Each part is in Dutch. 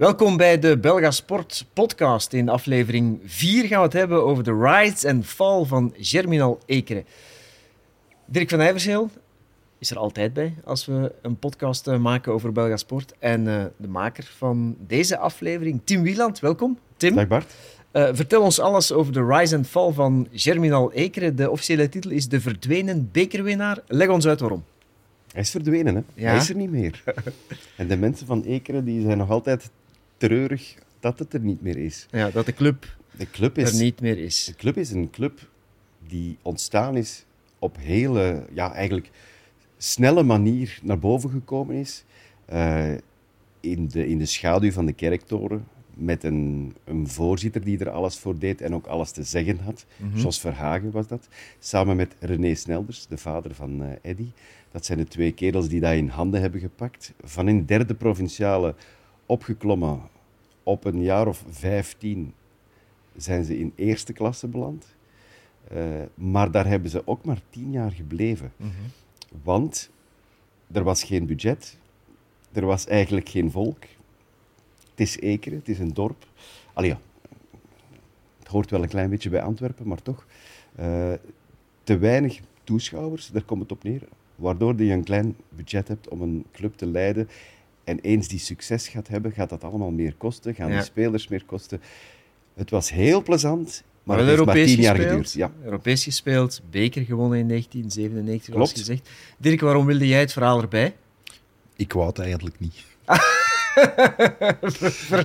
Welkom bij de Belga Sport podcast. In aflevering 4 gaan we het hebben over de rise and fall van Germinal Ekeren. Dirk van Ijversheel is er altijd bij als we een podcast eh, maken over Belga Sport. En uh, de maker van deze aflevering, Tim Wieland. Welkom, Tim. Dag Bart. Uh, vertel ons alles over de rise and fall van Germinal Ekeren. De officiële titel is De Verdwenen Bekerwinnaar. Leg ons uit waarom. Hij is verdwenen, hè? Ja? Hij is er niet meer. en de mensen van Ekeren die zijn nog altijd treurig dat het er niet meer is. Ja, dat de club, de club is, er niet meer is. De club is een club die ontstaan is op hele, ja, eigenlijk snelle manier naar boven gekomen is. Uh, in, de, in de schaduw van de kerktoren. Met een, een voorzitter die er alles voor deed en ook alles te zeggen had. Mm Jos Verhagen was dat. Samen met René Snelders, de vader van uh, Eddy. Dat zijn de twee kerels die dat in handen hebben gepakt. Van in derde provinciale opgeklommen. Op een jaar of vijftien zijn ze in eerste klasse beland. Uh, maar daar hebben ze ook maar tien jaar gebleven. Mm -hmm. Want er was geen budget, er was eigenlijk geen volk. Het is Ekeren, het is een dorp. Allee, ja, het hoort wel een klein beetje bij Antwerpen, maar toch. Uh, te weinig toeschouwers, daar komt het op neer. Waardoor je een klein budget hebt om een club te leiden en eens die succes gaat hebben, gaat dat allemaal meer kosten, gaan ja. de spelers meer kosten. Het was heel plezant, maar, maar het heeft maar tien jaar geduurd. Ja. Europees gespeeld, beker gewonnen in 1997, Klopt. zoals gezegd. Dirk, waarom wilde jij het verhaal erbij? Ik wou het eigenlijk niet.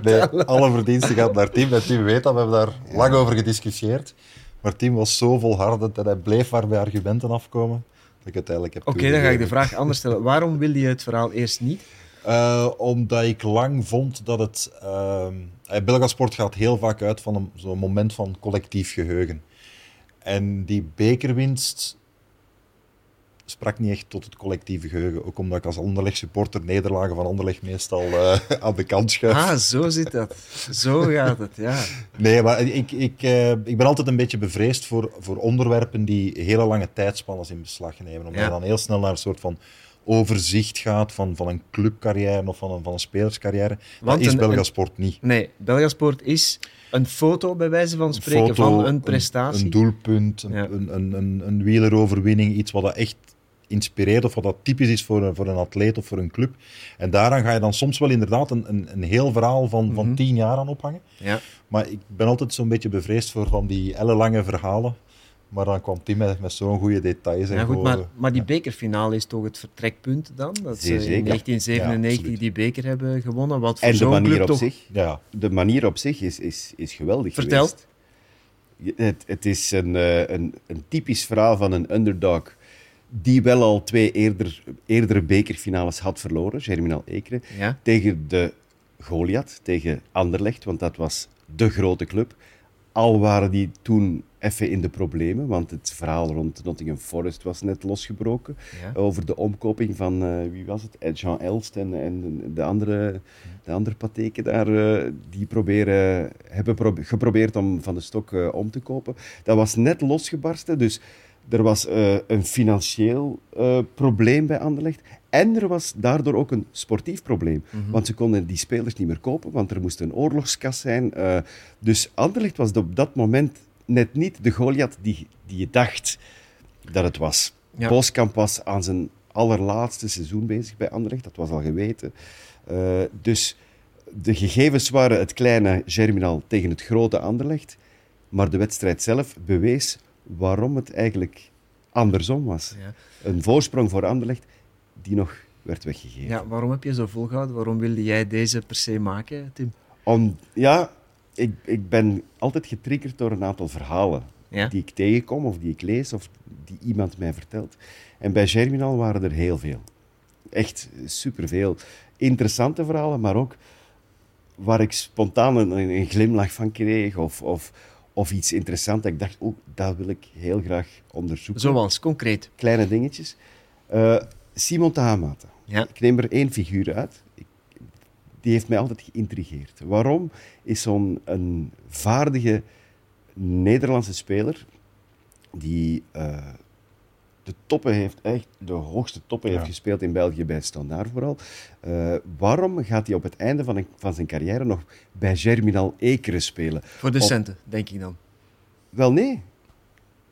nee, alle verdiensten gaat naar Tim. En Tim weet dat, we hebben daar ja. lang over gediscussieerd. Maar Tim was zo volhardend en hij bleef waar bij argumenten afkomen. Dat ik uiteindelijk heb Oké, dan ga ik de vraag anders stellen. Waarom wilde je het verhaal eerst niet? Uh, omdat ik lang vond dat het. Uh, Belgasport gaat heel vaak uit van zo'n moment van collectief geheugen. En die bekerwinst sprak niet echt tot het collectieve geheugen. Ook omdat ik als Anderlecht supporter nederlagen van Anderlecht meestal uh, aan de kant schuif. Ah, zo zit dat. Zo gaat het, ja. Nee, maar ik, ik, uh, ik ben altijd een beetje bevreesd voor, voor onderwerpen die hele lange tijdspannen in beslag nemen. Omdat ja. je dan heel snel naar een soort van overzicht gaat van, van een clubcarrière of van een, van een spelerscarrière. Want dat is Belgasport niet. Nee, Belgasport is een foto, bij wijze van spreken, foto, van een prestatie. Een, een doelpunt, een, ja. een, een, een, wieleroverwinning, iets wat dat echt inspireert of wat dat typisch is voor, een, voor een atleet of voor een club. En daaraan ga je dan soms wel inderdaad een, een, een heel verhaal van, van mm tien jaar aan ophangen. Ja. Maar ik ben altijd zo'n beetje bevreesd voor van die ellenlange verhalen. Maar dan kwam Tim met, met zo'n goede details. Ja, goed, maar, maar die bekerfinale is toch het vertrekpunt dan? Dat ze in 1997 ja, die beker hebben gewonnen. Wat voor en de manier op toch... zich, ja. de manier op zich is, is, is geweldig Vertel. Geweest. Het, het is een, een, een typisch verhaal van een underdog die wel al twee eerder, eerdere bekerfinales had verloren, Germinal Ekeren, ja. tegen de Goliath, tegen Anderlecht, want dat was de grote club. Al waren die toen even in de problemen, want het verhaal rond Nottingham Forest was net losgebroken. Ja. Over de omkoping van, uh, wie was het? Jean Elst en, en de, andere, de andere patheken daar, uh, die proberen, hebben pro geprobeerd om van de stok uh, om te kopen. Dat was net losgebarsten, dus er was een financieel probleem bij Anderlecht. En er was daardoor ook een sportief probleem. Mm -hmm. Want ze konden die spelers niet meer kopen, want er moest een oorlogskas zijn. Uh, dus Anderlecht was op dat moment net niet de Goliath die, die je dacht dat het was. Ja. Boskamp was aan zijn allerlaatste seizoen bezig bij Anderlecht, dat was al geweten. dus de gegevens waren het kleine Germinal tegen het grote Anderlecht. Maar de wedstrijd zelf bewees waarom het eigenlijk andersom was. Ja. Een voorsprong voor Anderlecht die nog werd weggegeven. Ja, waarom heb je zo volgehouden? Waarom wilde jij deze per se maken, Tim? Om, ja, ik, ik ben altijd getriggerd door een aantal verhalen ja? die ik tegenkom of die ik lees of die iemand mij vertelt. En bij Germinal waren er heel veel. Echt superveel. Interessante verhalen, maar ook waar ik spontaan een, een glimlach van kreeg of, of, of iets interessants. Ik dacht, oh, dat wil ik heel graag onderzoeken. Zoals, concreet? Kleine dingetjes. Uh, Simon Tahamata. Ja. Ik neem er één figuur uit. Ik, die heeft mij altijd geïntrigeerd. Waarom is zo'n een vaardige Nederlandse speler die uh, de toppen heeft, echt de hoogste toppen heeft gespeeld in België bij Standaard vooral. Uh, waarom gaat hij op het einde van, een, van zijn carrière nog bij Germinal Ekeren spelen? Voor de centen, denk ik dan. Wel nee,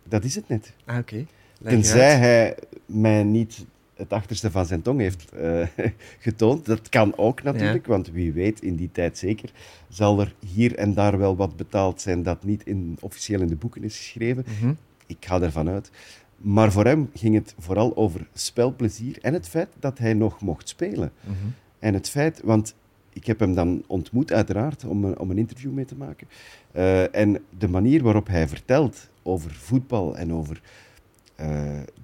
dat is het net. Ah, oké. Tenzij hij mij niet het achterste van zijn tong heeft uh, getoond. Dat kan ook natuurlijk, want wie weet, in die tijd zeker, zal er hier en daar wel wat betaald zijn dat niet in, officieel in de boeken is geschreven. Mhm. Ik ga ervan uit. Maar voor hem ging het vooral over spelplezier en het feit dat hij nog mocht spelen. Mhm. En het feit, want ik heb hem dan ontmoet, uiteraard, om een, om een interview mee te maken. Uh, en de manier waarop hij vertelt over voetbal en over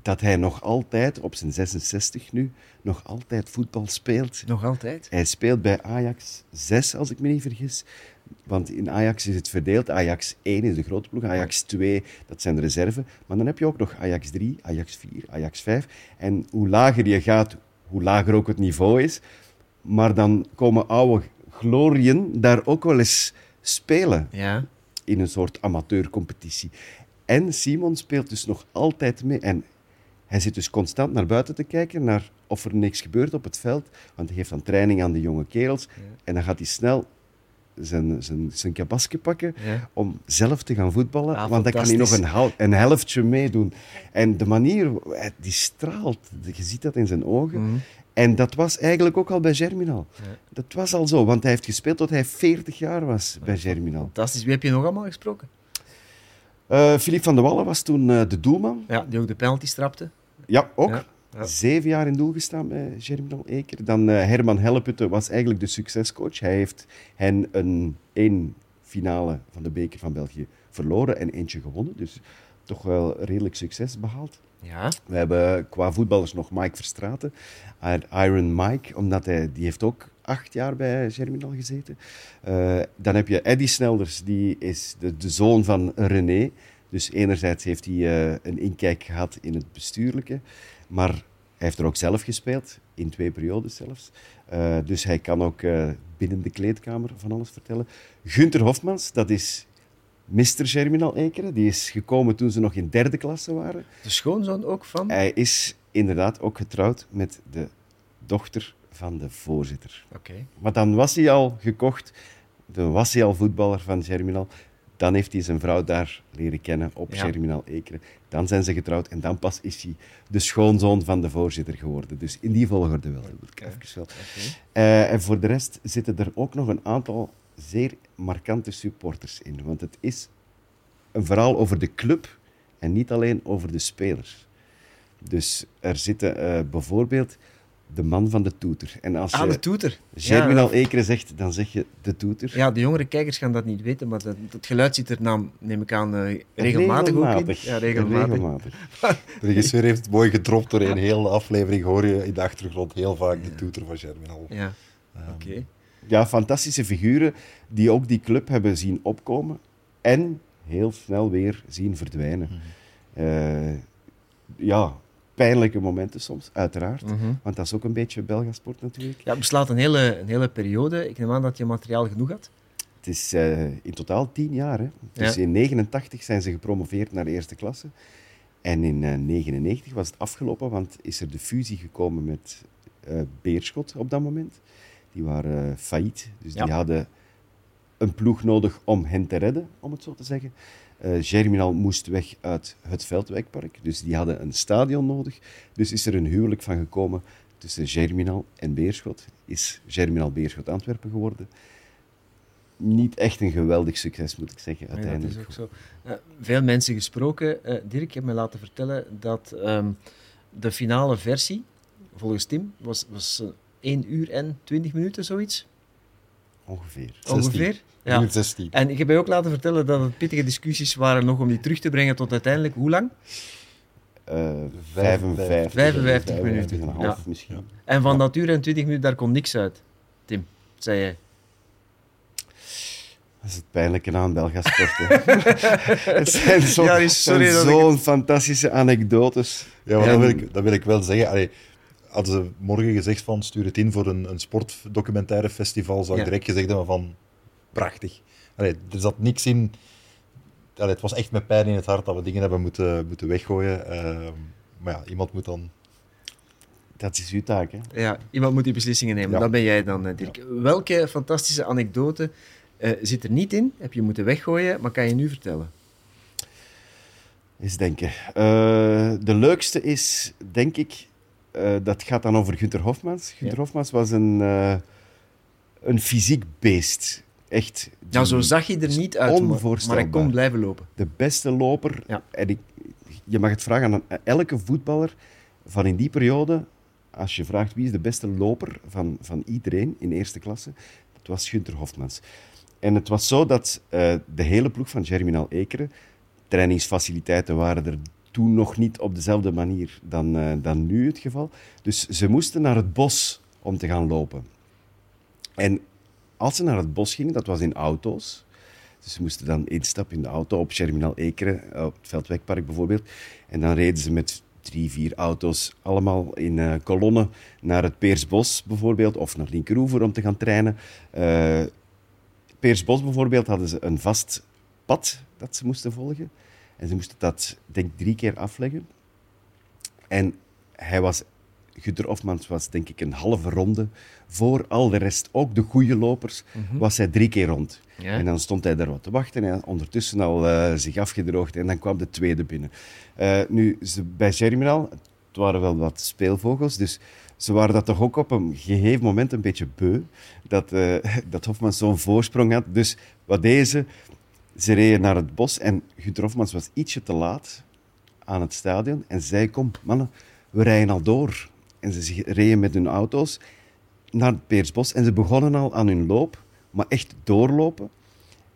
dat hij nog altijd, op zijn 66 nu, nog altijd voetbal speelt. Nog altijd? Hij speelt bij Ajax 6, als ik me niet vergis. Want in Ajax is het verdeeld. Ajax 1 is de grote ploeg, Ajax 2, dat zijn de reserve. Maar dan heb je ook nog Ajax 3, Ajax 4, Ajax 5. En hoe lager je gaat, hoe lager ook het niveau is. Maar dan komen oude glorieën daar ook wel eens spelen. Ja. In een soort amateurcompetitie. En Simon speelt dus nog altijd mee. En hij zit dus constant naar buiten te kijken, naar of er niks gebeurt op het veld. Want hij geeft dan training aan de jonge kerels. En dan gaat hij snel zijn, zijn, zijn kabasje pakken om zelf te gaan voetballen. Ah, want dan kan hij nog een, een helftje meedoen. En de manier, die straalt. Je ziet dat in zijn ogen. Mhm. En dat was eigenlijk ook al bij Germinal. Dat was al zo, want hij heeft gespeeld tot hij 40 jaar was bij Germinal. Fantastisch. Wie heb je nog allemaal gesproken? Uh, Philippe van de Wallen was toen uh, de doelman. Ja, die ook de penalty strapte. Ja, ook. Zeven jaar in doel gestaan bij Germinal Eker. Dan uh, Herman Helleputte was eigenlijk de succescoach. Hij heeft hen een één finale van de beker van België verloren en eentje gewonnen. Dus toch wel redelijk succes behaald. Ja. We hebben qua voetballers nog Mike Verstraten. Iron Mike, omdat hij, die heeft ook acht jaar bij Germinal gezeten. Uh, dan heb je Eddy Snelders, die is de, de zoon van René. Dus enerzijds heeft hij uh, een inkijk gehad in het bestuurlijke, maar hij heeft er ook zelf gespeeld, in twee periodes zelfs. Uh, dus hij kan ook binnen de kleedkamer van alles vertellen. Gunther Hofmans, dat is Mr. Germinal Ekeren. Die is gekomen toen ze nog in derde klasse waren. De schoonzoon ook van? Hij is inderdaad ook getrouwd met de dochter van de voorzitter. Oké. Maar dan was hij al gekocht, dan was hij al voetballer van Germinal. Dan heeft hij zijn vrouw daar leren kennen op Germinal Ekeren. Dan zijn ze getrouwd en dan pas is hij de schoonzoon van de voorzitter geworden. Dus in die volgorde wel. Okay. wel. Uh, en voor de rest zitten er ook nog een aantal zeer markante supporters in. Want het is een verhaal over de club en niet alleen over de spelers. Dus er zitten uh, bijvoorbeeld de man van de toeter. En als ah, je de toeter. Germinal ja. Ekeren zegt, dan zeg je de toeter. Ja, de jongere kijkers gaan dat niet weten, maar dat, het geluid zit er dan, neem ik aan, uh, regelmatig, ook in. Ja, regelmatig. regelmatig. de regisseur heeft het mooi gedropt door een hele aflevering. Hoor je in de achtergrond heel vaak de toeter van Germinal. Ja, um, oké. Ja, fantastische figuren die ook die club hebben zien opkomen en heel snel weer zien verdwijnen. Mm uh, ja, pijnlijke momenten soms, uiteraard. Mhm. Want dat is ook een beetje Belgasport natuurlijk. Ja, het beslaat een hele, een hele periode. Ik neem aan dat je materiaal genoeg had. Het is uh, in totaal tien jaar. Hè. Dus in 1989 zijn ze gepromoveerd naar de eerste klasse. En in 1999 uh, was het afgelopen, want is er de fusie gekomen met uh, Beerschot op dat moment. Die waren failliet, dus die hadden een ploeg nodig om hen te redden, om het zo te zeggen. Uh, Germinal moest weg uit het Veldwijkpark, dus die hadden een stadion nodig. Dus is er een huwelijk van gekomen tussen Germinal en Beerschot. Is Germinal Beerschot Antwerpen geworden. Niet echt een geweldig succes, moet ik zeggen, uiteindelijk. Ja, dat is ook zo. Uh, veel mensen gesproken. Uh, Dirk, heeft me laten vertellen dat um, de finale versie, volgens Tim, was, was 1 uur en 20 minuten, zoiets. Ongeveer. Ongeveer? Ja. En ik heb je ook laten vertellen dat het pittige discussies waren nog om die terug te brengen tot uiteindelijk, hoe lang? Uh, 55, 55 minuten. En, ja. misschien. en van dat uur en 20 minuten, daar komt niks uit. Tim, zei jij. Dat is het pijnlijke aan Belgasport. het zijn zo'n fantastische anekdotes. Ja, maar dat, wil ik, dat wil ik wel zeggen. Allee, hadden ze morgen gezegd van stuur het in voor een, een sportdocumentaire festival, zou ik direct gezegd hebben van prachtig. Allee, er zat niks in. Allee, het was echt met pijn in het hart dat we dingen hebben moeten, moeten weggooien. Uh, Maar ja, iemand moet dan... Dat is uw taak, hè? Ja, iemand moet die beslissingen nemen. Ja. Dat ben jij dan, Dirk. Welke fantastische anekdote uh, zit er niet in? Heb je moeten weggooien, maar kan je nu vertellen? Eens denken. Uh, de leukste is, denk ik, uh, dat gaat dan over Gunther Hofmans. Gunther ja. Hofmans was een, een fysiek beest. Echt. Nou, zo zag hij er niet uit, maar hij kon blijven lopen. De beste loper. Ja. En ik, je mag het vragen aan elke voetballer van in die periode. Als je vraagt wie is de beste loper van, van iedereen in eerste klasse, dat was Gunther Hofmans. En het was zo dat uh, de hele ploeg van Germinal Ekeren, trainingsfaciliteiten waren er toen nog niet op dezelfde manier dan, uh, dan nu het geval. Dus ze moesten naar het bos om te gaan lopen. En als ze naar het bos gingen, dat was in auto's. Dus ze moesten dan instappen in de auto op Germinal Ekeren, eh, op het Veldwegpark bijvoorbeeld. En dan reden ze met drie, vier auto's allemaal in uh, kolonnen naar het Peersbos bijvoorbeeld, of naar Linkeroever om te gaan trainen. Uh, Peersbos bijvoorbeeld hadden ze een vast pad dat ze moesten volgen. En ze moesten dat, denk drie keer afleggen. En hij was, Hofmans was denk ik een halve ronde voor al de rest. Ook de goede lopers mhm. was hij drie keer rond. En dan stond hij daar wat te wachten. En ondertussen al uh, zich afgedroogd. En dan kwam de tweede binnen. Uh, nu, ze, bij Germinal, het waren wel wat speelvogels. Dus ze waren dat toch ook op een gegeven moment een beetje beu. Dat, uh, dat Hofmans zo'n voorsprong had. Dus wat deze, ze reden naar het bos. En Gunther Hofmans was ietsje te laat aan het stadion. En zei, kom mannen, we rijden al door. En ze reden met hun auto's naar het Peersbos. En ze begonnen al aan hun loop, maar echt doorlopen.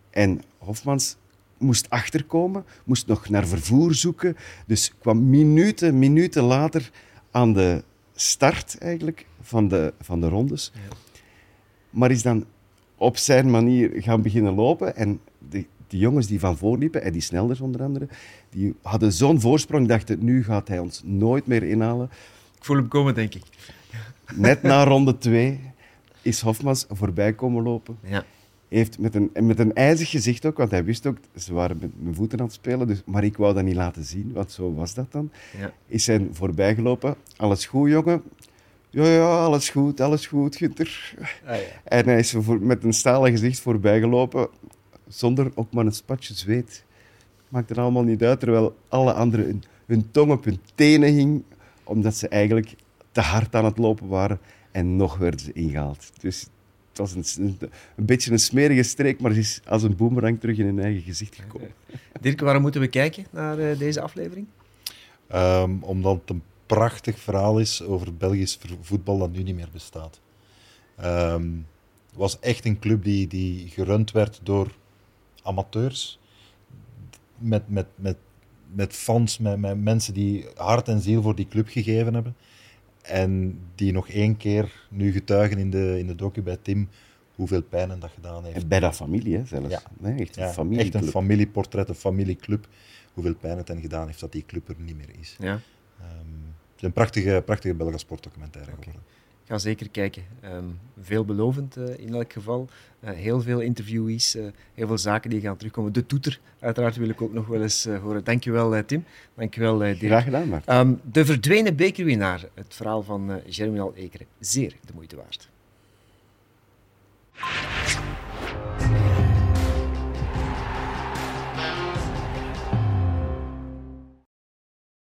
En Hofmans moest achterkomen, moest nog naar vervoer zoeken. Dus kwam minuten, minuten later aan de start eigenlijk van de, van de rondes. Ja. Maar is dan op zijn manier gaan beginnen lopen. En die jongens die van voor liepen, en die Snelders onder andere, die hadden zo'n voorsprong, dachten, nu gaat hij ons nooit meer inhalen. Ik voel hem komen, denk ik. Net na ronde twee is Hofmans voorbij komen lopen. Ja. Heeft met een, met een ijzig gezicht ook, want hij wist ook, ze waren met mijn voeten aan het spelen, dus, maar ik wou dat niet laten zien, want zo was dat dan. Ja. Is hij voorbij gelopen. Alles goed, jongen? Ja, ja, alles goed, alles goed, Gunter. Ah, ja. En hij is met een stalen gezicht voorbij gelopen, zonder ook maar een spatje zweet. Maakt er allemaal niet uit, terwijl alle anderen hun, hun tong op hun tenen hing, omdat ze eigenlijk te hard aan het lopen waren. En nog werden ze ingehaald. Dus het was een, een, beetje een smerige streek, maar ze is als een boemerang terug in hun eigen gezicht gekomen. Dirk, waarom moeten we kijken naar uh, deze aflevering? Um, omdat het een prachtig verhaal is over Belgisch voetbal dat nu niet meer bestaat. Um, het was echt een club die, die gerund werd door amateurs. Met, met, met, met fans, met, met mensen die hart en ziel voor die club gegeven hebben. En die nog één keer nu getuigen in de, in de docu bij Tim hoeveel pijn dat gedaan heeft. En bij dat familie, hè, zelfs. Ja. Nee, echt, een ja, echt een familieportret, een familieclub. Hoeveel pijn het hen gedaan heeft dat die club er niet meer is. Ja. Um, het is een prachtige, prachtige Belgische sportdocumentaire okay. geworden ga zeker kijken. Um, veelbelovend uh, in elk geval. Uh, heel veel interviewees, uh, heel veel zaken die gaan terugkomen. De toeter, uiteraard, wil ik ook nog wel eens horen. Dankjewel, Tim. Dankjewel, Dirk. Graag gedaan. Um, de verdwenen bekerwinnaar, het verhaal van Germinal Ekeren. Zeer de moeite waard.